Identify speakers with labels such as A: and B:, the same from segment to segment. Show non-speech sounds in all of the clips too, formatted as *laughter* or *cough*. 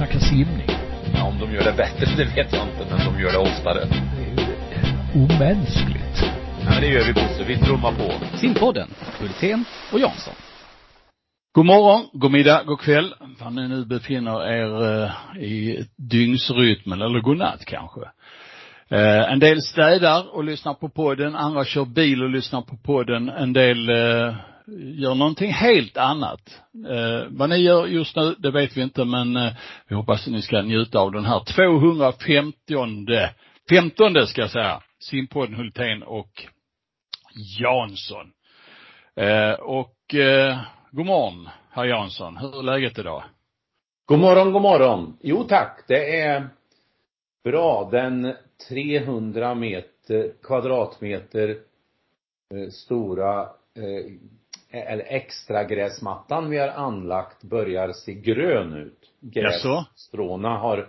A: snacka simning.
B: Ja, om de gör det bättre, det vet jag inte, men de gör det oftare.
A: Det är omänskligt.
B: Ja, men det gör vi Bosse, vi trummar på.
C: Simpodden, Hultén och Jansson.
D: God morgon, god middag, god kväll, var ni nu befinner er eh, i dygnsrytmen, eller god natt kanske. Eh, en del städar och lyssnar på podden, andra kör bil och lyssnar på podden, en del eh, gör någonting helt annat. Eh, vad ni gör just nu, det vet vi inte, men eh, vi hoppas att ni ska njuta av den här 250 15 ska jag säga, simpodden Hultén och Jansson. Eh, och eh, god morgon, herr Jansson. Hur är läget idag?
E: God morgon, god morgon. Jo tack, det är bra. Den 300 meter, kvadratmeter eh, stora eh, eller extra gräsmattan vi har anlagt börjar se grön ut. Grässtråna har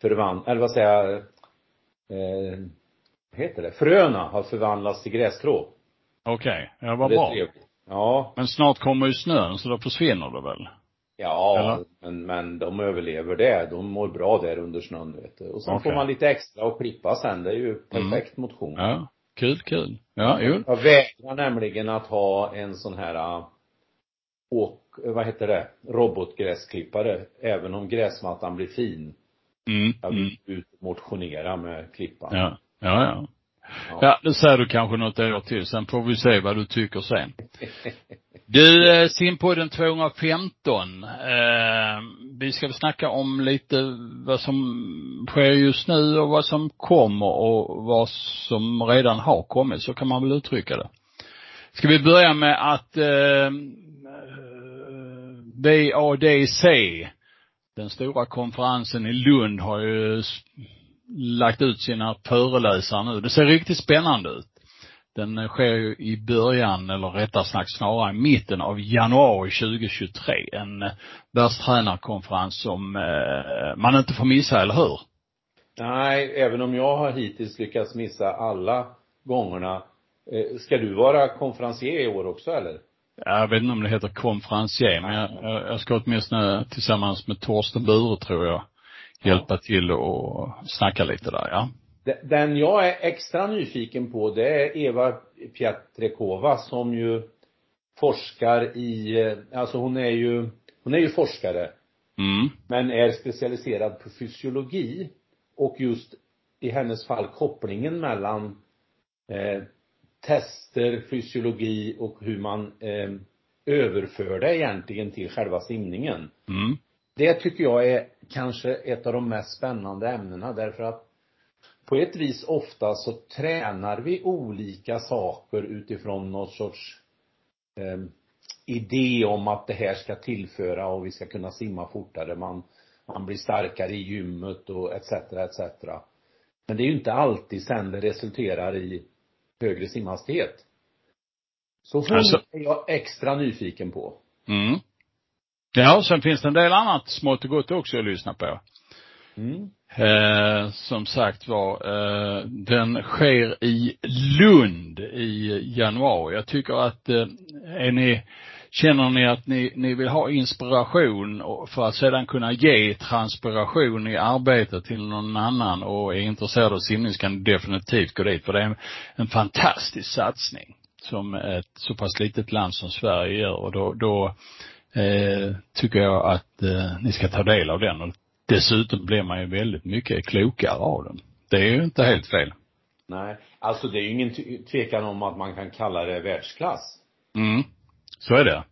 E: förvandlats, eller vad säger jag, eh, vad heter det? Fröna har förvandlats till grässtrå.
D: Okej, ja vad bra.
E: trevligt. Ja,
D: Men snart kommer ju snön, så då försvinner det väl?
E: ja,
D: Eller?
E: men, men de överlever det. De mår bra där under snön vet du. Och sen
D: Okej.
E: får man lite extra och klippa sen. Det är ju perfekt motion.
D: Ja, kul, kul. Ja, jo.
E: Jag vägrar nämligen att ha en sån här äh, åk, vad heter det, robotgräsklippare, även om gräsmattan blir fin.
D: Mm,
E: Jag
D: mm.
E: vill ut och motionera med klippan.
D: Ja, ja, ja. Ja, det säger du kanske något år till. Sen får vi se vad du tycker sen. *laughs* Du, eh, simpodden 215. Eh, vi ska snacka om lite vad som sker just nu och vad som kommer och vad som redan har kommit. Så kan man väl uttrycka det. Ska vi börja med att eh, VADC, den stora konferensen i Lund har ju lagt ut sina föreläsare nu. Det ser riktigt spännande ut. Den sker ju i början, eller rättare sagt snarare i mitten av januari 2023. En eh, världstränarkonferens som eh, man inte får missa, eller hur?
E: Nej, även om jag har hittills lyckats missa alla gångerna. Eh, Ska du vara konferencier i år också eller?
D: Jag vet inte om det heter konferencier, men jag, jag, jag ska åtminstone tillsammans med Torsten Bure, tror jag, hjälpa till och snacka lite där, ja.
E: De- Den jag är extra nyfiken på det är Eva Pietrekova som ju forskar i, alltså hon är ju, hon är ju forskare
D: Mm.
E: men är specialiserad på fysiologi och just i hennes fall kopplingen mellan eh, tester, fysiologi och hur man eh, överför det egentligen till själva simningen.
D: Mm.
E: Det tycker jag är kanske ett av de mest spännande ämnena därför att på ett vis ofta så tränar vi olika saker utifrån någon sorts eh, idé om att det här ska tillföra och vi ska kunna simma fortare. Man, man blir starkare i gymmet och etc. etc. Men det är ju inte alltid sen det resulterar i högre simhastighet. Så hon
D: Alltså-
E: är jag extra nyfiken på.
D: Mm. Ja, sen finns det en del annat smått och gott också att lyssna på.
E: Mm.
D: Eh, som sagt var, eh, den sker i Lund i januari. Jag tycker att, eh, är ni, känner ni att ni, ni vill ha inspiration för att sedan kunna ge transpiration i arbetet till någon annan och är intresserad av simning så kan ni definitivt gå dit för det är en, en fantastisk satsning som ett så pass litet land som Sverige gör och då, då eh, tycker jag att eh, ni ska ta del av den och dessutom blir man ju väldigt mycket klokare av den. Det är ju inte helt fel.
E: Nej, alltså det är ju ingen tvekan om att man kan kalla det världsklass.
D: Mm. Så är det.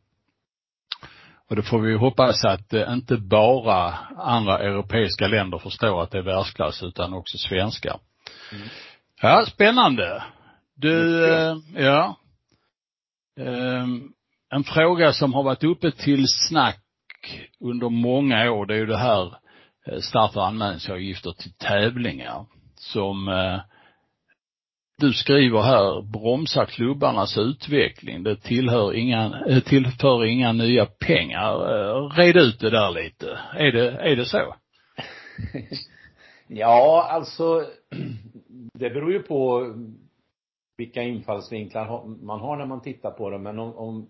D: Och då får vi hoppas att eh, inte bara andra europeiska länder förstår att det är världsklass utan också svenskar. Ja, spännande. Du, eh, ja. Ehm, en fråga som har varit uppe till snack under många år, det är ju det här eh, straff och anmälningsavgifter till tävlingar som eh, du skriver här, bromsar klubbarnas utveckling. Det tillhör inga, eh, tillför inga nya pengar. Eh, red ut det där lite. Är det, är det så? *laughs*
E: Ja, alltså *clears throat* det beror ju på vilka infallsvinklar man har när man tittar på det. Men om, om,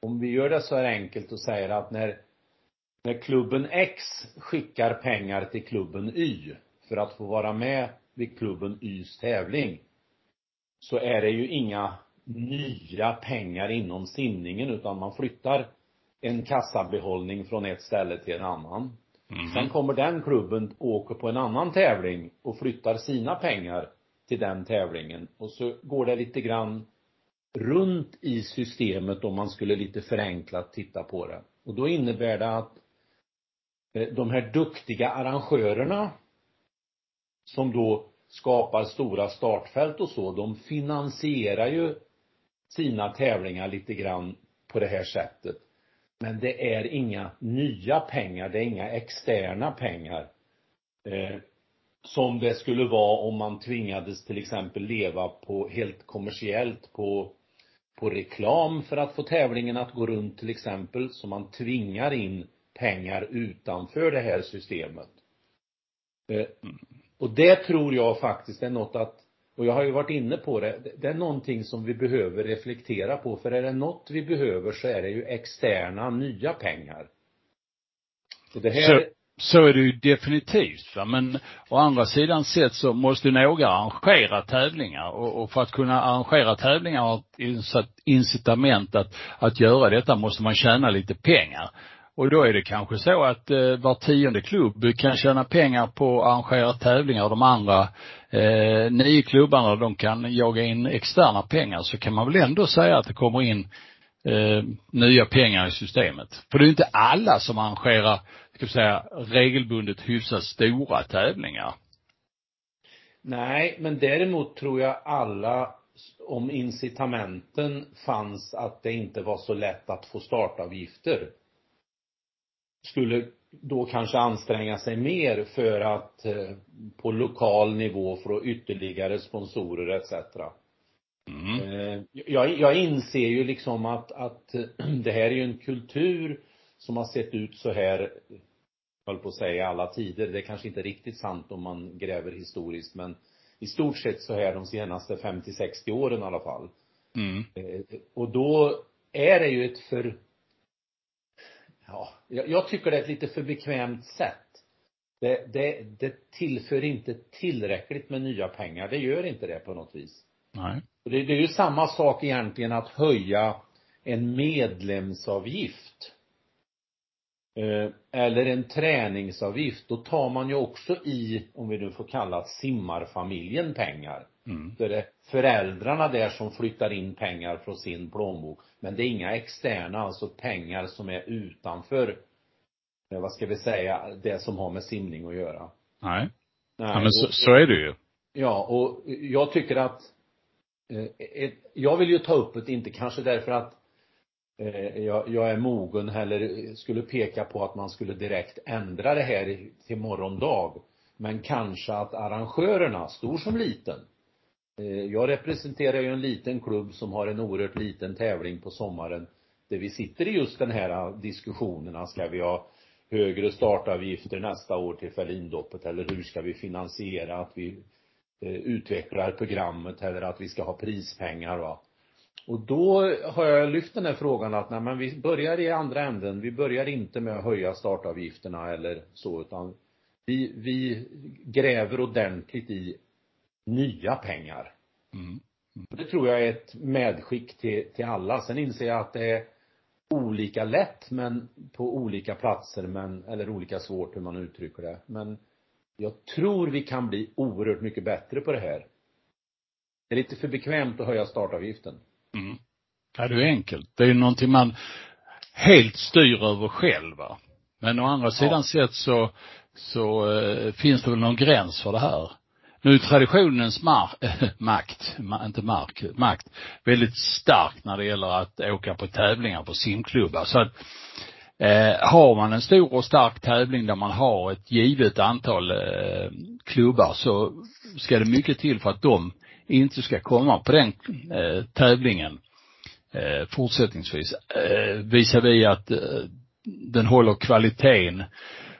E: om vi gör det så här enkelt och säger att när när klubben X skickar pengar till klubben Y för att få vara med vid klubben Ys tävling så är det ju inga nya pengar inom simningen utan man flyttar en kassabehållning från ett ställe till en annan. Mm. Sen kommer den klubben åker på en annan tävling och flyttar sina pengar till den tävlingen och så går det lite grann runt i systemet om man skulle lite förenklat titta på det. Och då innebär det att eh, de här duktiga arrangörerna som då skapar stora startfält och så, de finansierar ju sina tävlingar lite grann på det här sättet. Men det är inga nya pengar, det är inga externa pengar. Eh, som det skulle vara om man tvingades till exempel leva på helt kommersiellt på på reklam för att få tävlingen att gå runt till exempel, så man tvingar in pengar utanför det här systemet. Eh, och det tror jag faktiskt är något att, och jag har ju varit inne på det, det är någonting som vi behöver reflektera på, för är det något vi behöver så är det ju externa, nya pengar.
D: Och det här så, är det ju definitivt va, men å andra sidan sett så måste några arrangera tävlingar och, och för att kunna arrangera tävlingar och ett incitament att, att göra detta måste man tjäna lite pengar. Och då är det kanske så att eh, var tionde klubb kan tjäna pengar på att arrangera tävlingar och de andra eh, nio klubbarna de kan jaga in externa pengar så kan man väl ändå säga att det kommer in eh, nya pengar i systemet. För det är ju inte alla som arrangerar, ska vi säga, regelbundet hyfsat stora tävlingar.
E: Nej, men däremot tror jag alla om incitamenten fanns att det inte var så lätt att få startavgifter skulle då kanske anstränga sig mer för att eh, på lokal nivå få ytterligare sponsorer etc. Mm. Eh, jag, jag inser ju liksom att, att *clears throat* det här är ju en kultur som har sett ut så här, höll på att säga alla tider. Det är kanske inte riktigt sant om man gräver historiskt, men i stort sett så här de senaste 50-60 åren i alla fall. Mm. Eh, och då är det ju ett för ja, jag tycker det är ett lite för bekvämt sätt. Det, det, det tillför inte tillräckligt med nya pengar. Det gör inte det på något vis.
D: Nej.
E: Det, det är ju samma sak egentligen att höja en medlemsavgift. Eh, eller en träningsavgift. Då tar man ju också i, om vi nu får kalla simmarfamiljen pengar. Mm. Då är det föräldrarna där som flyttar in pengar från sin plånbok. Men det är inga externa, alltså pengar som är utanför, eh, vad ska vi säga, det som har med simning att göra.
D: Nej. Nej ja, men så, så är det ju.
E: Ja, och jag tycker att eh, jag vill ju ta upp det, inte kanske därför att Eh, jag, jag är mogen eller skulle peka på att man skulle direkt ändra det här till morgondag. Men kanske att arrangörerna, stor som liten, eh, jag representerar ju en liten klubb som har en oerhört liten tävling på sommaren där vi sitter i just den här ah, diskussionerna. Ah, ska vi ha högre startavgifter nästa år till Ferlindoppet eller hur ska vi finansiera att vi eh, utvecklar programmet eller att vi ska ha prispengar va. Och då har jag lyft den här frågan att nej men vi börjar i andra änden. Vi börjar inte med att höja startavgifterna eller så utan vi, vi gräver ordentligt i nya pengar. Mm. Mm. Det tror jag är ett medskick till, till alla. Sen inser jag att det är olika lätt men på olika platser men, eller olika svårt hur man uttrycker det. Men jag tror vi kan bli oerhört mycket bättre på det här. Det är lite för bekvämt att höja startavgiften.
D: Mm. Ja, det är enkelt. Det är ju någonting man helt styr över själv va. Men å andra sidan ja. sett så, så eh, finns det väl någon gräns för det här. Nu är traditionens mar äh, *laughs* makt, inte mark, makt, väldigt stark när det gäller att åka på tävlingar på simklubbar. Så att eh, har man en stor och stark tävling där man har ett givet antal eh, klubbar så ska det mycket till för att de inte ska komma på den eh, tävlingen eh, fortsättningsvis. Eh, visar vi att eh, den håller kvaliteten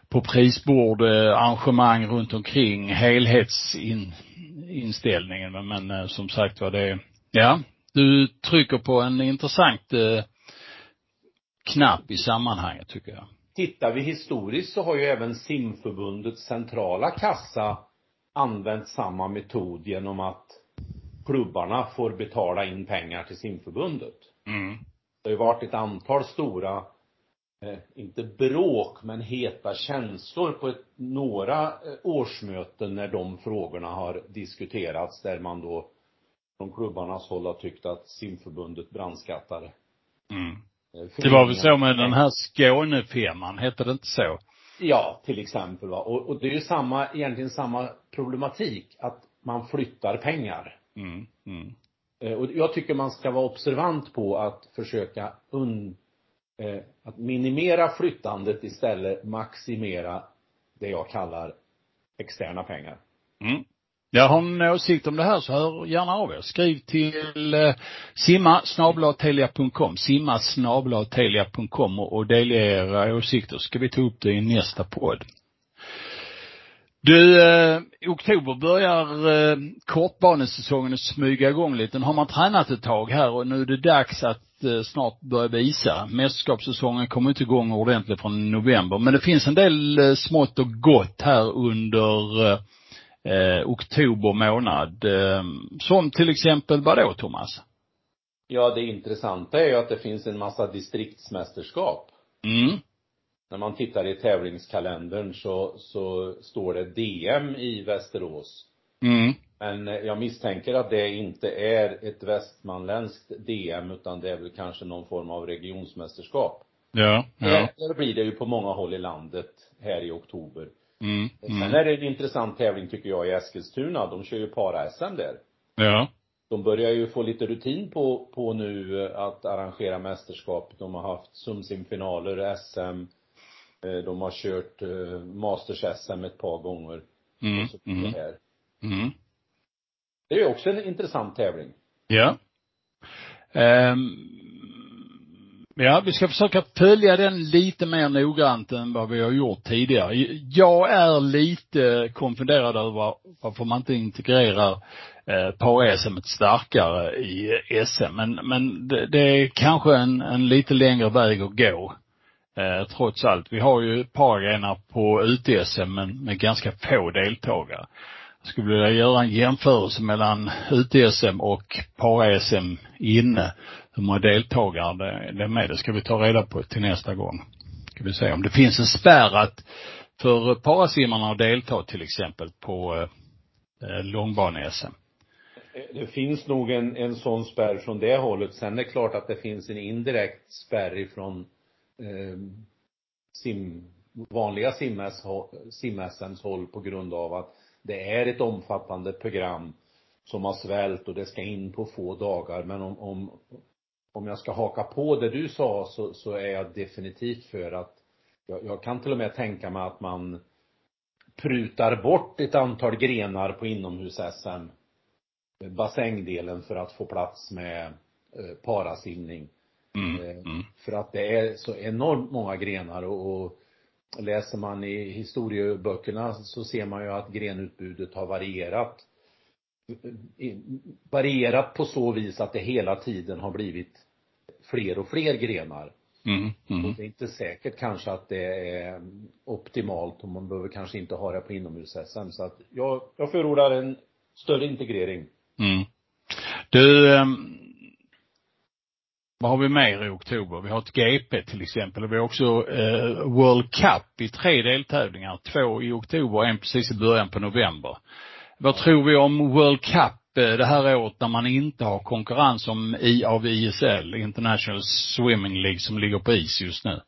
D: på prisbord, eh, arrangemang runt omkring, helhetsinställningen. Men, men eh, som sagt var det, ja, du trycker på en intressant eh, knapp i sammanhanget tycker jag.
E: tittar vi historiskt så har ju även simförbundets centrala kassa använt samma metod genom att klubbarna får betala in pengar till simförbundet.
D: Mm.
E: Det har ju varit ett antal stora, eh, inte bråk, men heta känslor på ett, några eh, årsmöten när de frågorna har diskuterats där man då från klubbarnas håll har tyckt att simförbundet brandskattar
D: Mm.
E: eh,
D: Det var väl så med den här Skånefemman, hette det inte så?
E: Ja, till exempel va. Och, och det är ju samma, egentligen samma problematik, att man flyttar pengar.
D: Mm. Mm.
E: Eh, Och jag tycker man ska vara observant på att försöka un, eh, att minimera flyttandet istället maximera det jag kallar externa pengar.
D: Mm. Jag har en åsikt om det här så hör gärna av er. Skriv till eh, simma telia.com, simma telia.com och, och delge era åsikter så ska vi ta upp det i nästa podd. Du, eh, i oktober börjar eh, kortbanesäsongen att smyga igång lite. Nu har man tränat ett tag här och nu är det dags att eh, snart börja visa. Mästerskapssäsongen kommer inte igång ordentligt från november, men det finns en del eh, smått och gott här under eh, eh, oktober månad. Eh, som till exempel vadå, Thomas?
E: Ja, det intressanta är ju att det finns en massa distriktsmästerskap.
D: Mm.
E: När man tittar i tävlingskalendern så, så står det DM i Västerås.
D: Mm.
E: Men jag misstänker att det inte är ett västmanländskt DM utan det är väl kanske någon form av regionsmästerskap.
D: Ja, ja.
E: Där blir det ju på många håll i landet här i oktober.
D: Mm.
E: Sen
D: Mm.
E: är det en intressant tävling tycker jag i Eskilstuna. De kör ju para-SM där.
D: Ja.
E: De börjar ju få lite rutin på, på nu att arrangera mästerskap. De har haft SumSim-finaler, SM. Eh, De har kört eh, Masters-SM ett par gånger.
D: Mm.
E: Och så
D: Mm.
E: det här.
D: Mm.
E: Det är också en intressant tävling.
D: Ja. Ehm, ja, vi ska försöka följa den lite mer noggrant än vad vi har gjort tidigare. Jag är lite konfunderad över varför man inte integrerar eh, par-SM starkare i SM. Men, men det, det är kanske en, en lite längre väg att gå. Eh, trots allt. Vi har ju pargrenar på UTSM men med ganska få deltagare. Jag skulle vilja göra en jämförelse mellan UTSM och para-SM inne. Hur många deltagare det, det är med. Det ska vi ta reda på till nästa gång. Ska vi se om det finns en spärr att för parasimmarna att delta till exempel på eh, eh långbane-SM.
E: Det finns nog en, en sån spärr från det hållet. Sen är det klart att det finns en indirekt spärr ifrån eh, sim, vanliga sim-SMs håll på grund av att det är ett omfattande program som har svällt och det ska in på få dagar. Men om, om, om jag ska haka på det du sa så, så är jag definitivt för att jag, jag kan till och med tänka mig att man prutar bort ett antal grenar på inomhus-SM bassängdelen för att få plats med eh, parasimning.
D: Mm.
E: Eh,
D: Mm.
E: För att det är så enormt många grenar och, och läser man i historieböckerna så ser man ju att grenutbudet har varierat. Varierat på så vis att det hela tiden har blivit fler och fler grenar.
D: Mm. Mm.
E: Och det är inte säkert kanske att det är optimalt och man behöver kanske inte ha det på inomhus-SM. Så att jag, jag förordar en större integrering.
D: Mm. Du, ehm, vad har vi mer i oktober? Vi har ett GP till exempel och vi har också eh, World Cup i tre deltävlingar. Två i oktober och en precis i början på november. Vad tror vi om World Cup eh, det här året när man inte har konkurrens om i, av ISL, International Swimming League, som ligger på is just nu?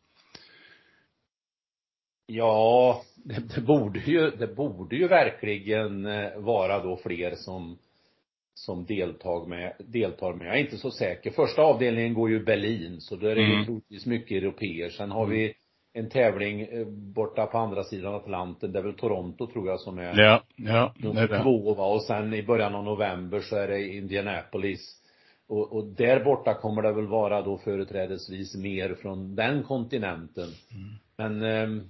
E: Ja, det, det borde ju, det borde ju verkligen eh, vara då fler som, som deltar med, deltar med. Jag är inte så säker. Första avdelningen går ju Berlin, så där är det
D: Mm.
E: troligtvis mycket europeer. Sen har vi en tävling eh, borta på andra sidan Atlanten, det är väl Toronto tror jag som är
D: Ja, ja, det
E: nummer
D: det.
E: två va. Och sen i början av november så är det Indianapolis. Och, och där borta kommer det väl vara då företrädesvis mer från den kontinenten. Men, ehm,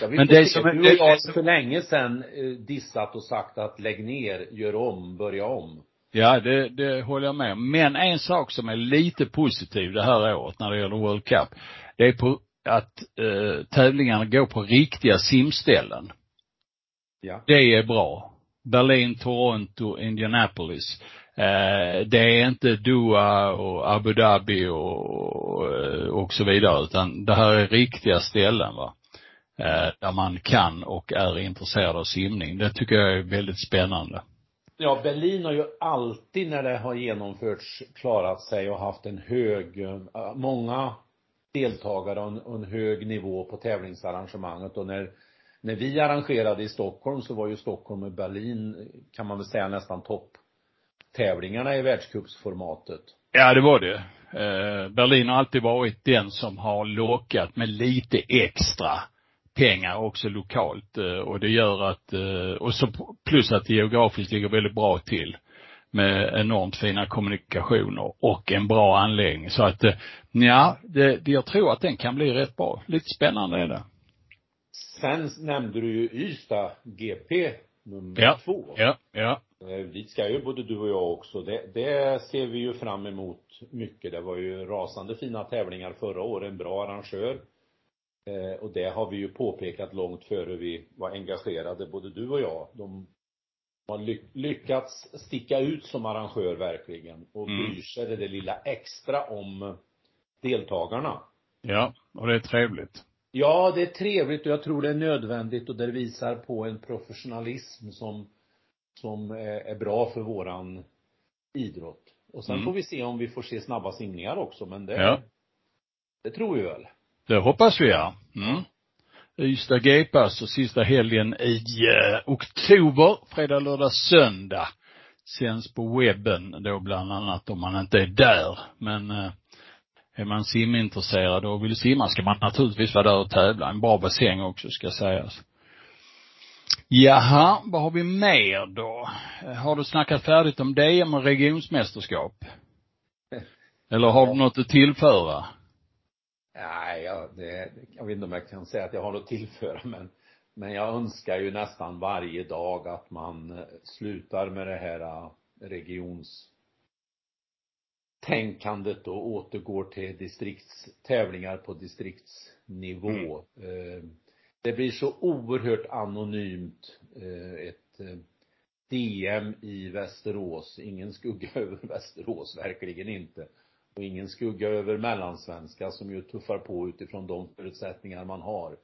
E: ja, vi
D: Men det som-
E: du och jag för länge sedan eh, dissat och sagt att lägg ner, gör om, börja om.
D: Ja, det, det håller jag med om. Men en sak som är lite positiv det här året när det gäller World Cup, det är på att eh, tävlingarna går på riktiga simställen.
E: Ja.
D: Det är bra. Berlin, Toronto, Indianapolis. Eh, det är inte Doha och Abu Dhabi och, och så vidare, utan det här är riktiga ställen va. Eh, där man kan och är intresserad av simning. Det tycker jag är väldigt spännande.
E: Ja, Berlin har ju alltid när det har genomförts klarat sig och haft en hög, eh, många deltagare och en, och en hög nivå på tävlingsarrangemanget och när när vi arrangerade i Stockholm så var ju Stockholm och Berlin kan man väl säga nästan topptävlingarna i världscupsformatet.
D: Ja, det var det. Eh, Berlin har alltid varit den som har lockat med lite extra pengar också lokalt. Eh, och det gör att, eh, och så plus att det geografiskt ligger väldigt bra till med enormt fina kommunikationer och en bra anläggning. Så att, ja, det, jag tror att den kan bli rätt bra. Lite spännande är det.
E: Sen nämnde du ju Ystad GP nummer
D: ja.
E: två.
D: Ja, ja.
E: Dit ska ju både du och jag också. Det, det ser vi ju fram emot mycket. Det var ju rasande fina tävlingar förra året. En bra arrangör. Eh, och det har vi ju påpekat långt före vi var engagerade, både du och jag. De har lyckats sticka ut som arrangör verkligen och mm. bryr sig det, det lilla extra om deltagarna.
D: Ja, och det är trevligt.
E: Ja, det är trevligt och jag tror det är nödvändigt och det visar på en professionalism som, som är, bra för våran idrott. Och sen mm. får vi se om vi får se snabba simningar också, men det, ja. det tror vi väl.
D: Det hoppas vi ja. Mm. Ystad GP alltså sista helgen i eh, oktober, fredag, lördag, söndag. Sänds på webben då bland annat om man inte är där. Men eh, är man simintresserad och vill simma ska man naturligtvis vara där och tävla. En bra bassäng också ska sägas. Jaha, vad har vi mer då? Har du snackat färdigt om DM och regionsmästerskap? *laughs* Eller har du något att tillföra?
E: Nej, jag, det, jag vet inte om jag kan säga att jag har något att tillföra men men jag önskar ju nästan varje dag att man slutar med det här regions tänkandet och återgår till distriktstävlingar på distriktsnivå. Mm. Det blir så oerhört anonymt eh, ett eh, DM i Västerås. Ingen skugga *laughs* över Västerås, verkligen inte. Och ingen skugga över mellansvenska som ju tuffar på utifrån de förutsättningar man har.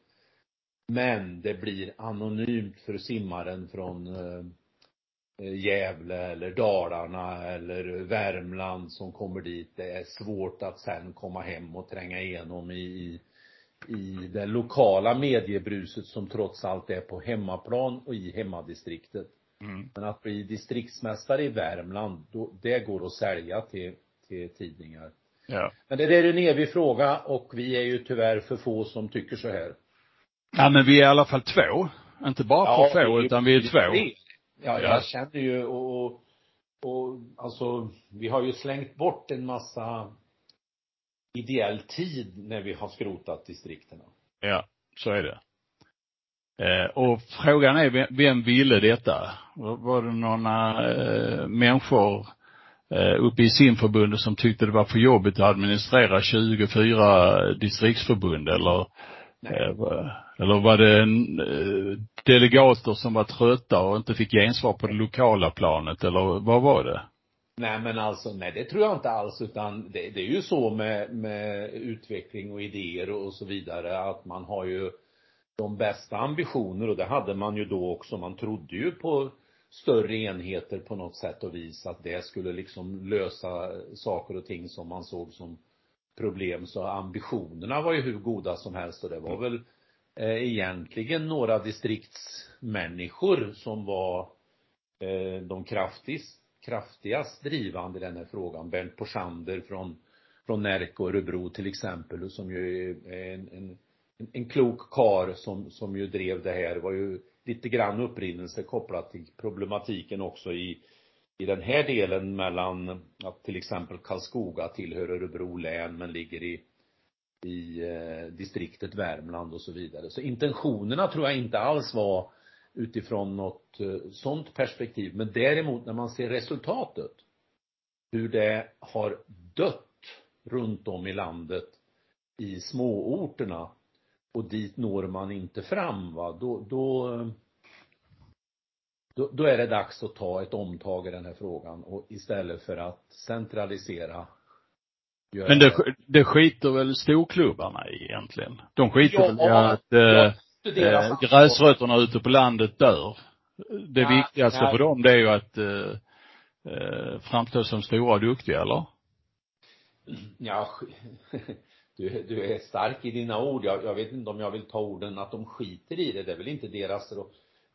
E: Men det blir anonymt för simmaren från Eh, Gävle eller Dalarna eller Värmland som kommer dit. Det är svårt att sen komma hem och tränga igenom i, i det lokala mediebruset som trots allt är på hemmaplan och i hemmadistriktet. Mm. Men att bli distriktsmästare i Värmland, då, det går att sälja till, till tidningar.
D: Ja.
E: Men det är en evig fråga och vi är ju tyvärr för få som tycker så här.
D: Ja men vi är i alla fall två. Inte bara för ja, få utan vi är två.
E: Ja, jag känner ju och, och, och alltså, vi har ju slängt bort en massa ideell tid när vi har skrotat distrikterna.
D: Ja, så är det. Eh, och frågan är, vem, vem ville detta? Var det några eh, människor uppe i simförbundet som tyckte det var för jobbigt att administrera 24 distriktsförbund eller Nej. Eller var det en, eh, delegater som var trötta och inte fick gensvar på det lokala planet eller vad var det?
E: Nej men alltså, nej det tror jag inte alls utan det, det är ju så med, med utveckling och idéer och så vidare att man har ju de bästa ambitioner och det hade man ju då också. Man trodde ju på större enheter på något sätt och vis att det skulle liksom lösa saker och ting som man såg som problem så ambitionerna var ju hur goda som helst och det var väl eh, egentligen några distriktsmänniskor som var eh, de kraftigast, kraftigast drivande i den här frågan. Bernt Porsander från, från Närke och Örebro till exempel, som ju är en, en, en klok kar som, som ju drev det här. Var ju lite grann upprinnelse kopplat till problematiken också i i den här delen mellan att till exempel Karlskoga tillhör Örebro län men ligger i i eh, distriktet Värmland och så vidare. Så intentionerna tror jag inte alls var utifrån något eh, sånt perspektiv. Men däremot när man ser resultatet, hur det har dött runt om i landet i småorterna och dit når man inte fram va, då, då då, då är det dags att ta ett omtag i den här frågan och istället för att centralisera
D: Men det, det skiter väl storklubbarna i egentligen? De skiter ja, väl i att eh, gräsrötterna ute på landet dör. Det ja, viktigaste nej. för dem det är ju att eh, eh, framstå som stora och duktiga, eller?
E: Ja, *laughs* du, du är stark i dina ord. Jag, jag vet inte om jag vill ta orden att de skiter i det. Det är väl inte deras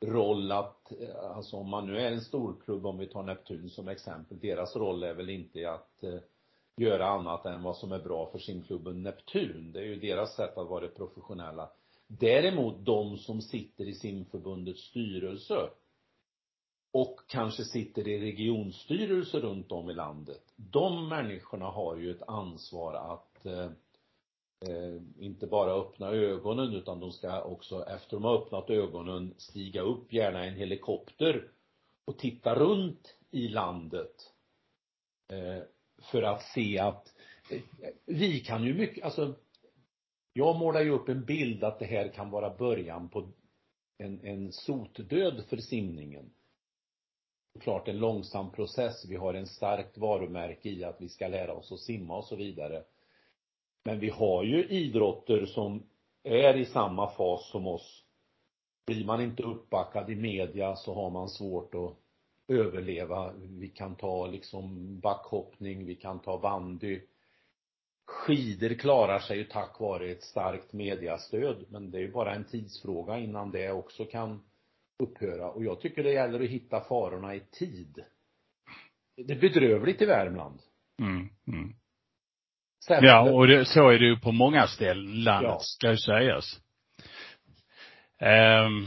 E: roll att, eh, alltså om man nu är en storklubb, om vi tar Neptun som exempel, deras roll är väl inte att eh, göra annat än vad som är bra för simklubben Neptun. Det är ju deras sätt att vara professionella. Däremot de som sitter i simförbundets styrelse och kanske sitter i regionstyrelser runt om i landet. De människorna har ju ett ansvar att eh, eh, inte bara öppna ögonen utan de ska också efter de har öppnat ögonen stiga upp, gärna en helikopter och titta runt i landet eh, för att se att eh, vi kan ju mycket, alltså jag målar ju upp en bild att det här kan vara början på en, en sotdöd för simningen. Klart en långsam process. Vi har en starkt varumärke i att vi ska lära oss att simma och så vidare. Men vi har ju idrotter som är i samma fas som oss. Blir man inte uppbackad i media så har man svårt att överleva. Vi kan ta liksom backhoppning, vi kan ta bandy. Skidor klarar sig ju tack vare ett starkt mediastöd, men det är ju bara en tidsfråga innan det också kan upphöra. Och jag tycker det gäller att hitta farorna i tid. Det är bedrövligt i Värmland.
D: Mm, mm. Ja, och det, så är det ju på många ställen landet, ja. ska ju sägas. Um,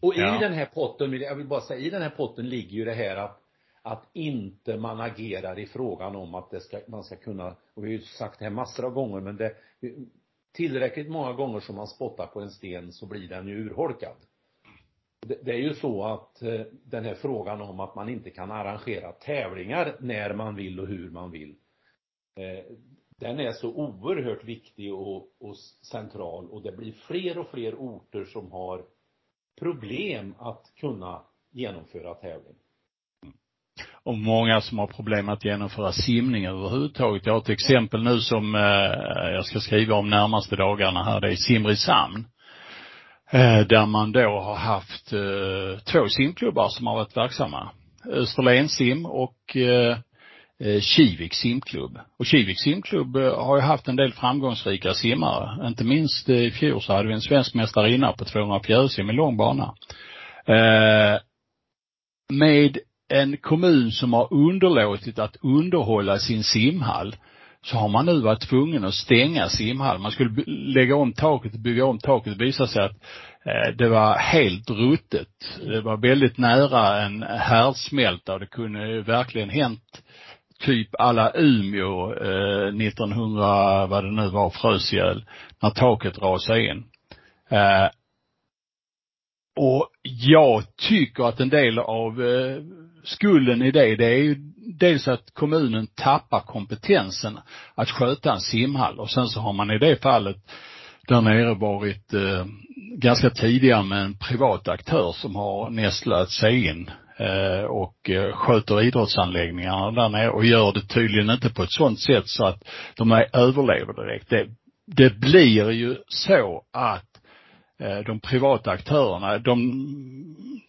E: och i ja. den här potten, jag vill bara säga, i den här potten ligger ju det här att att inte man agerar i frågan om att det ska, man ska kunna, och vi har ju sagt det här massor av gånger, men det tillräckligt många gånger som man spottar på en sten så blir den ju urholkad. Det, det är ju så att eh, den här frågan om att man inte kan arrangera tävlingar när man vill och hur man vill eh, den är så oerhört viktig och, och central och det blir fler och fler orter som har problem att kunna genomföra tävling.
D: Och många som har problem att genomföra simning överhuvudtaget. Jag har ett exempel nu som eh, jag ska skriva om närmaste dagarna här. Det är Simrishamn. Eh, där man då har haft eh, två simklubbar som har varit verksamma. Österlen sim och eh, Eh, Kivik simklubb. Och Kivik simklubb eh, har ju haft en del framgångsrika simmare. Inte minst eh, i fjol så hade vi en svensk mästarinna på 200 fjärilsim i lång bana. Eh, med en kommun som har underlåtit att underhålla sin simhall så har man nu varit tvungen att stänga simhallen. Man skulle lägga om taket bygga om taket. Det visade sig att det var helt ruttet. Det var väldigt nära en härdsmälta och det kunde verkligen hänt typ alla Umeå eh, 1900, vad det nu var, frös ihjäl när taket rasade in. Eh, och jag tycker att en del av eh, skulden i det, det är ju dels att kommunen tappar kompetensen att sköta en simhall och sen så har man i det fallet där nere varit eh, ganska tidiga med en privat aktör som har nästlat sig in Eh, och eh, sköter idrottsanläggningarna där nere och gör det tydligen inte på ett sådant sätt så att de är, överlever direkt. Det, det blir ju så att eh, de privata aktörerna, de,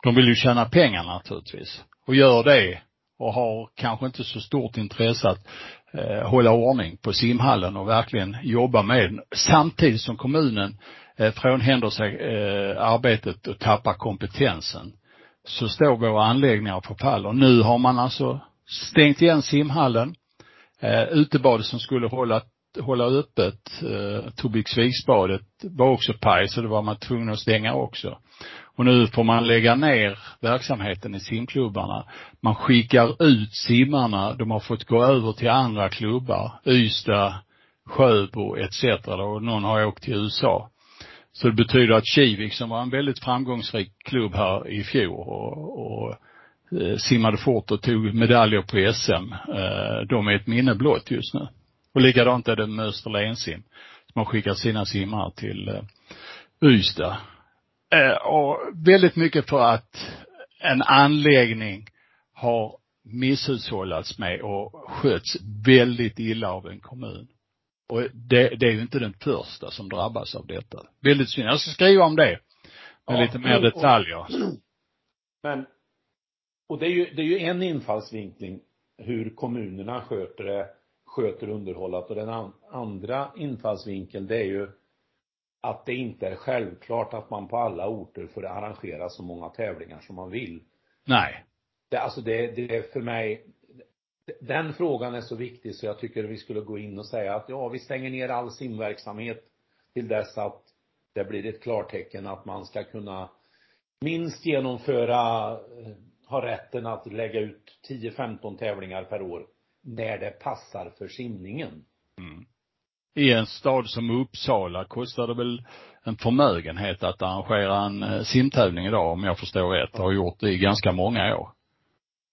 D: de vill ju tjäna pengar naturligtvis. Och gör det och har kanske inte så stort intresse att eh, hålla ordning på simhallen och verkligen jobba med den. Samtidigt som kommunen eh, frånhänder sig eh, arbetet och tappar kompetensen så står våra anläggningar och förfaller. Nu har man alltså stängt igen simhallen. Eh, utebadet som skulle hålla, hålla öppet, eh, Tobiksviksbadet, var också paj så det var man tvungen att stänga också. Och nu får man lägga ner verksamheten i simklubbarna. Man skickar ut simmarna, de har fått gå över till andra klubbar, Ystad, Sjöbo etc. och någon har åkt till USA. Så det betyder att Kivik som var en väldigt framgångsrik klubb här i fjol och, och eh, simmade fort och tog medaljer på SM, eh, de är ett minne blott just nu. Och likadant är det med Österlensim. som har skickat sina simmare till eh, Ystad. Eh, och väldigt mycket för att en anläggning har misshushållats med och sköts väldigt illa av en kommun. Och det, det är ju inte den första som drabbas av detta. Väldigt synd. Jag ska skriva om det. Med
E: Ja,
D: lite mer detaljer. *clears throat*
E: Men, och det är ju, det är ju en infallsvinkling hur kommunerna sköter det, sköter underhållet och den an, andra infallsvinkeln det är ju att det inte är självklart att man på alla orter får arrangera så många tävlingar som man vill.
D: Nej.
E: Det, alltså det, det är för mig, den frågan är så viktig så jag tycker vi skulle gå in och säga att ja, vi stänger ner all simverksamhet till dess att det blir ett klartecken att man ska kunna minst genomföra, eh, ha rätten att lägga ut 10-15 tävlingar per år när det passar för simningen.
D: Mm. I en stad som Uppsala kostar det väl en förmögenhet att arrangera en eh, simtävling idag om jag förstår rätt. Har gjort det i ganska många år.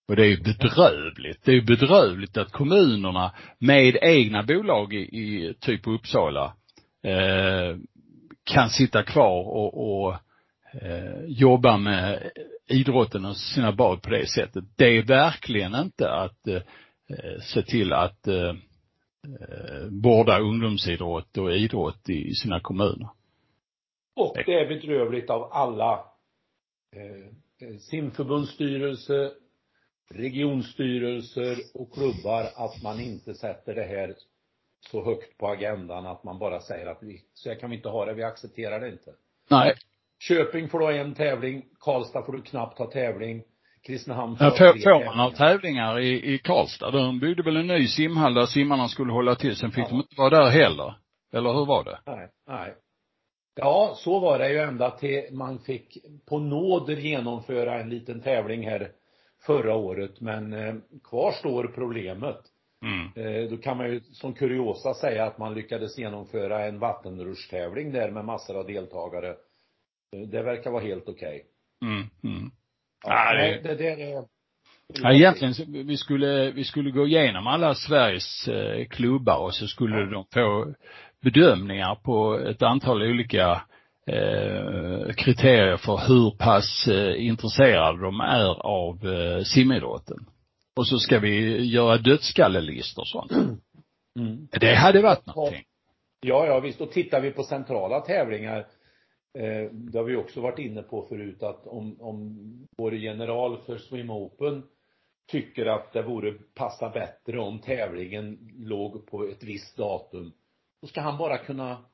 D: Och det är ju bedrövligt. Det är ju bedrövligt att kommunerna med egna bolag i, i typ Uppsala eh, kan sitta kvar och, och eh, jobba med idrotten och sina barn på det sättet. Det är verkligen inte att eh, se till att eh, eh vårda ungdomsidrott och idrott i sina kommuner.
E: Och det är bedrövligt av alla eh, eh simförbundsstyrelse, regionstyrelser och klubbar att man inte sätter det här så högt på agendan att man bara säger att vi, så här kan vi inte ha det, vi accepterar det inte.
D: Nej.
E: Köping får du ha en tävling, Karlstad får du knappt ha tävling, Kristinehamn får
D: Ja, får, får man ha
E: tävlingar.
D: tävlingar i, i Karlstad? De byggde väl en ny simhall där simmarna skulle hålla till. Sen fick
E: Ja.
D: de inte vara där heller. Eller hur var det?
E: Nej, nej. Ja, så var det ju ända till man fick på nåder genomföra en liten tävling här förra året, men eh, kvar står problemet.
D: Mm.
E: Eh, då kan man ju som kuriosa säga att man lyckades genomföra en vattenrutschtävling där med massor av deltagare. Eh, Det verkar vara helt okej.
D: Mm. Mm.
E: Ja,
D: Ja, det-
E: det där är
D: Ja, egentligen, vi skulle, vi skulle gå igenom alla Sveriges eh, klubbar och så skulle
E: Ja.
D: de få bedömningar på ett antal olika eh, kriterier för hur pass eh, intresserade de är av eh, simidrotten. Och så ska vi göra dödskallelistor och sånt.
E: Mm.
D: Det hade varit någonting.
E: Ja, ja visst. Och tittar vi på centrala tävlingar, eh, det har vi också varit inne på förut att om, om vår general för Swim Open tycker att det vore passa bättre om tävlingen låg på ett visst datum, då ska han bara kunna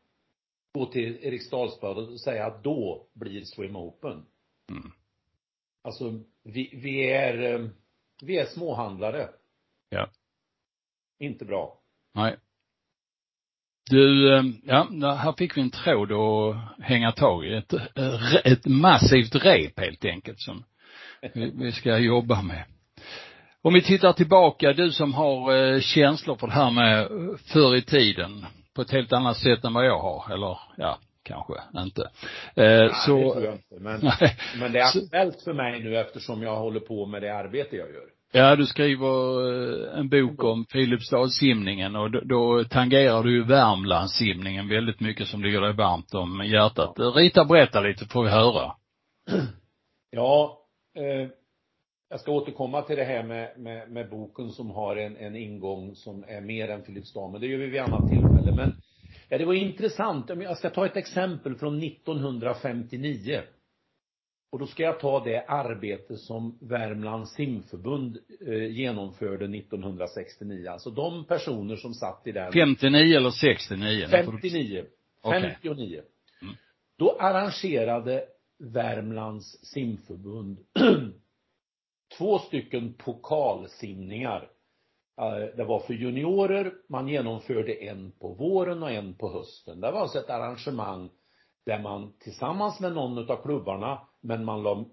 E: gå till Eriksdalsbad och säga att då blir Swim Open.
D: Mm.
E: Alltså, vi, vi är, eh, vi är småhandlare.
D: Ja.
E: Inte bra.
D: Nej. Du, eh, ja, här fick vi en tråd att hänga tag i. Ett, eh, ett massivt rep helt enkelt som vi, ska jobba med. Om vi tittar tillbaka, du som har känslor för det här med förr i tiden på ett helt annat sätt än vad jag har, eller ja, kanske inte. Eh,
E: Nej,
D: så,
E: det tror jag inte. Men,
D: nej,
E: men det är aktuellt för mig nu eftersom jag håller på med det arbete jag gör.
D: Ja, du skriver eh, en bok om Filipstadssimningen och då, då tangerar du ju Värmlandssimningen väldigt mycket som ligger dig varmt om hjärtat. Rita, berätta lite får vi höra.
E: Ja, eh, jag ska återkomma till det här med, med, med boken som har en, en ingång som är mer än Filipstad, men det gör vi vid annat tillfälle. Men ja, det var intressant. Om Jag ska ta ett exempel från 1959. Och då ska jag ta det arbete som Värmlands simförbund eh, genomförde 1969. Alltså de personer som satt i den
D: 59 eller 69? Nu får du-
E: 59.
D: Okej.
E: 59.
D: Mm.
E: Då arrangerade Värmlands simförbund *clears throat* två stycken pokalsimningar. Eh, det var för juniorer, man genomförde en på våren och en på hösten. Det var alltså ett arrangemang där man tillsammans med någon av klubbarna, men man la,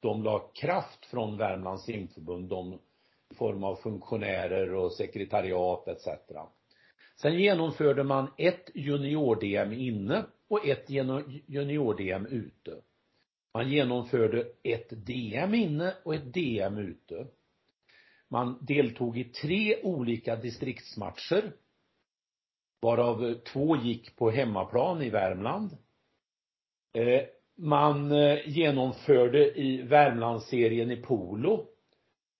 E: de la kraft från Värmlands simförbund, de i form av funktionärer och sekretariat etc. Sen genomförde man ett junior-DM inne och ett junior-DM ute. Man genomförde ett DM inne och ett DM ute. Man deltog i tre olika distriktsmatcher. varav eh, två gick på hemmaplan i Värmland. Eh, man eh, genomförde i Värmlandsserien i polo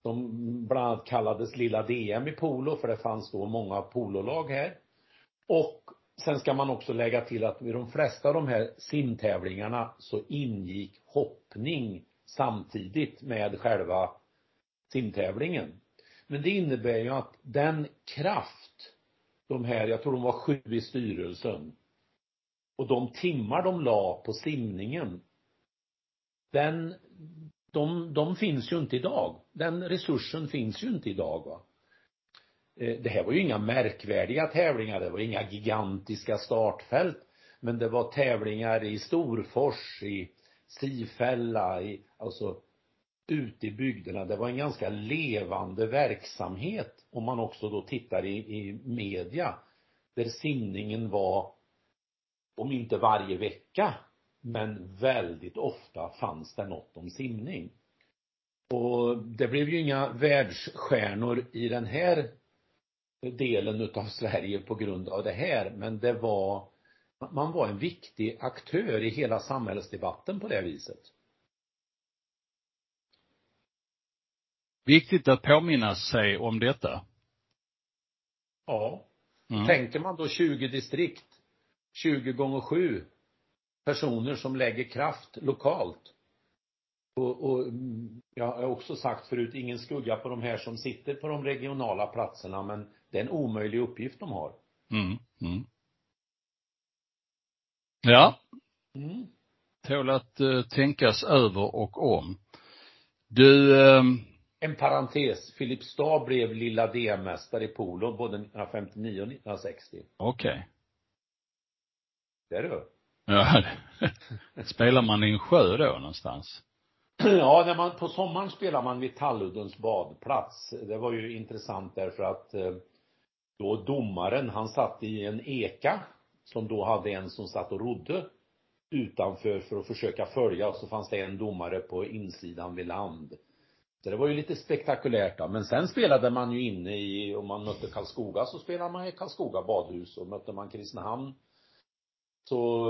E: som bland annat kallades Lilla DM i polo för det fanns då många pololag här. Och sen ska man också lägga till att vid de flesta av de här simtävlingarna så ingick hoppning samtidigt med själva simtävlingen. Men det innebär ju att den kraft de här, jag tror de var sju i styrelsen och de timmar de la på simningen den de, de finns ju inte idag. Den resursen finns ju inte idag va. Eh, det här var ju inga märkvärdiga tävlingar, det var inga gigantiska startfält. Men det var tävlingar i Storfors, i Sifälla, i, alltså ute i bygderna. Det var en ganska levande verksamhet om man också då tittar i, i media. Där simningen var, om inte varje vecka, men väldigt ofta fanns det något om simning. Och det blev ju inga världsstjärnor i den här delen utav *laughs* Sverige på grund av det här, men det var, man var en viktig aktör i hela samhällsdebatten på det viset.
D: Viktigt att påminna sig om detta.
E: Ja. Mm. Tänker man då 20 distrikt, 20 gånger 7 personer som lägger kraft lokalt. Och, och jag har också sagt förut, ingen skugga på de här som sitter på de regionala platserna, men det är en omöjlig uppgift de har.
D: Mm, mm. Ja. Mm. Tål att uh, tänkas över och om. Du, um...
E: En parentes, Filipstad blev lilla DM-mästare i polo både 1959 och 1960.
D: Okej. Okay.
E: Det är du.
D: Ja, *laughs* spelar man i en sjö då någonstans? *clears throat*
E: Ja, när man, på sommaren spelar man vid Talluddens badplats. Det var ju intressant därför att eh, då domaren, han satt i en eka som då hade en som satt och rodde utanför för att försöka följa och så fanns det en domare på insidan vid land. Så det var ju lite spektakulärt då. Men sen spelade man ju inne i, om man mötte Karlskoga så spelade man i Karlskoga badhus och mötte man Kristinehamn så,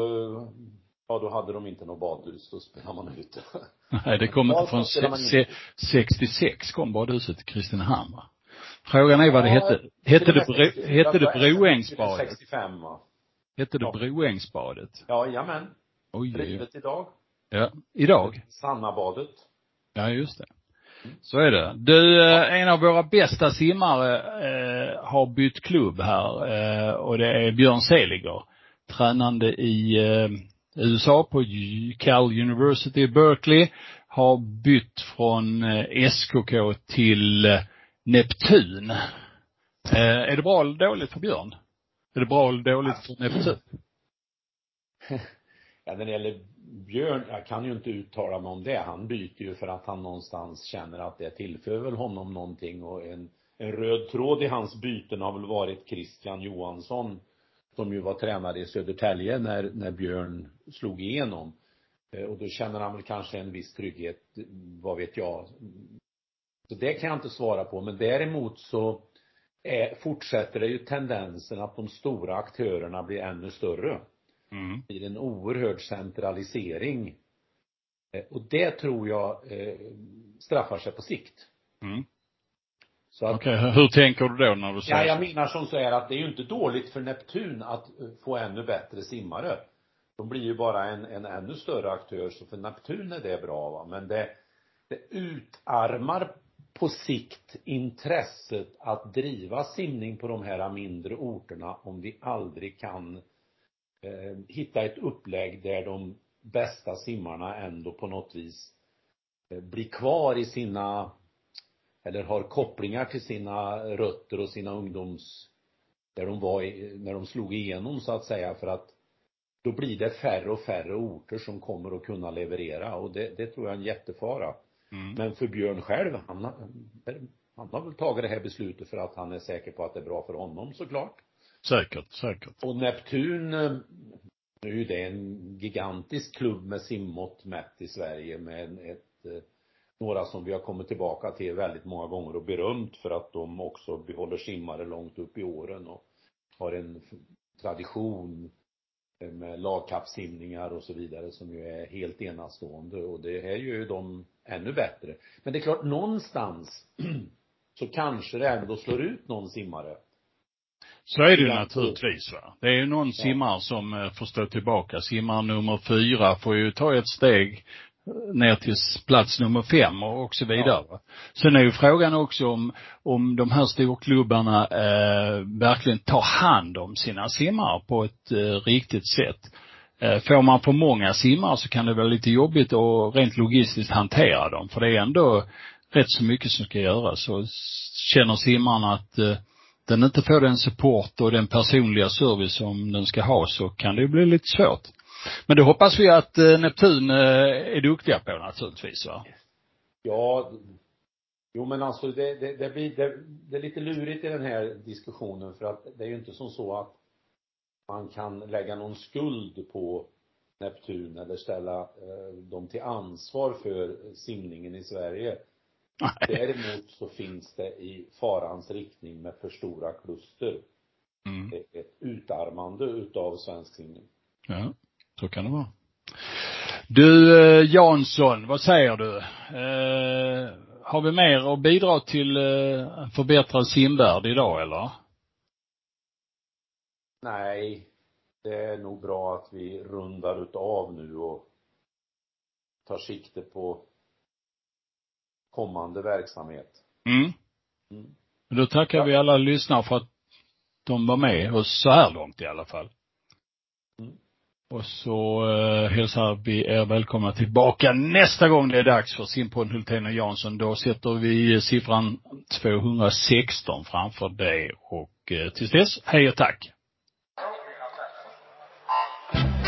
E: ja då hade de inte något badhus, då spelade man ute. *laughs*
D: Nej, det kom inte från se, 66 kom badhuset till Kristinehamn va? Frågan är vad det hette. Hette det, bro, hette det Broängsbadet?
E: 65 va?
D: Hette det ja. Broängsbadet?
E: Ja, jajamän. Oj, Drivet idag.
D: Ja, idag?
E: Sannabadet.
D: Ja, just det. Så är det. Du, eh, en av våra bästa simmare eh, har bytt klubb här eh, och det är Björn Seliger tränande i eh, USA på Cal University Berkeley har bytt från eh, SKK till eh, Neptun. Eh, är det bra eller dåligt för Björn? Är det bra eller dåligt för Neptun? *laughs*
E: Ja, när det gäller Björn, jag kan ju inte uttala mig om det. Han byter ju för att han någonstans känner att det tillför väl honom någonting och en, en röd tråd i hans byten har väl varit Christian Johansson som ju var tränare i Södertälje när, när Björn slog igenom. Eh, och då känner han väl kanske en viss trygghet, vad vet jag. Så det kan jag inte svara på, men däremot så är, fortsätter det ju tendensen att de stora aktörerna blir ännu större. Mm. Det blir en oerhörd centralisering. Eh, och det tror jag eh, straffar sig på sikt.
D: Mm. Okej, okay. hur tänker du då när du säger
E: Ja, jag menar som så är att det är ju inte dåligt för Neptun att eh, få ännu bättre simmare. De blir ju bara en, en ännu större aktör, så för Neptun är det bra va. Men det, det utarmar på sikt intresset att driva simning på de här mindre orterna om vi aldrig kan eh, hitta ett upplägg där de bästa simmarna ändå på något vis eh, blir kvar i sina eller har kopplingar till sina rötter och sina ungdoms, där de var i, när de slog igenom så att säga för att då blir det färre och färre orter som kommer att kunna leverera och det, det tror jag är en jättefara. Mm. Men för Björn själv, han, han har väl tagit det här beslutet för att han är säker på att det är bra för honom såklart.
D: Säkert, säkert.
E: Och Neptun, nu är ju det en gigantisk klubb med simmått mätt i Sverige med ett eh, några som vi har kommit tillbaka till väldigt många gånger och berömt för att de också behåller simmare långt upp i åren och har en tradition eh, med lagkappsimningar och så vidare som ju är helt enastående och det gör ju de ännu bättre. Men det är klart, någonstans *clears throat* så kanske det ändå slår ut någon simmare.
D: Så är det ju naturligtvis va. Det är ju någon simmare som eh, får stå tillbaka. Simmare nummer fyra får ju ta ett steg ner till plats nummer fem och så vidare. Ja. Sen är ju frågan också om, om de här storklubbarna eh, verkligen tar hand om sina simmare på ett eh, riktigt sätt. Eh, får man för många simmare så kan det vara lite jobbigt att rent logistiskt hantera dem, för det är ändå rätt så mycket som ska göras. Och känner simmarna att eh, den inte får den support och den personliga service som den ska ha så kan det bli lite svårt. Men det hoppas vi att eh, Neptun eh, är duktiga på naturligtvis va?
E: Ja, jo men alltså det, det, det blir, det, det är lite lurigt i den här diskussionen för att det är ju inte som så att man kan lägga någon skuld på Neptun eller ställa eh, dem till ansvar för simningen i Sverige. Nej. Däremot så finns det i farans riktning med för stora kluster mm. ett utarmande utav svensk simning.
D: Ja. Så kan det vara. Du eh, Jansson, vad säger du? Eh, har vi mer att bidra till eh, förbättrad simvärld idag eller?
E: Nej, det är nog bra att vi rundar utav nu och tar sikte på kommande verksamhet.
D: Mm. mm. Då tackar ja. vi alla lyssnare för att de var med oss så här långt i alla fall. Och så eh, hälsar vi er välkomna tillbaka nästa gång det är dags för Simpodden Hultén och Jansson. Då sätter vi siffran 216 framför det och eh, tills dess, hej och tack.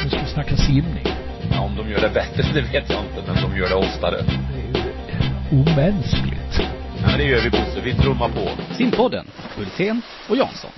A: Nu ska vi snacka simning.
B: Ja, om de gör det bättre, det vet jag inte, men de gör det oftare.
A: Det är ju omänskligt.
B: Ja, men det gör vi Bosse. Vi trummar på.
C: Simpodden, Hultén och Jansson.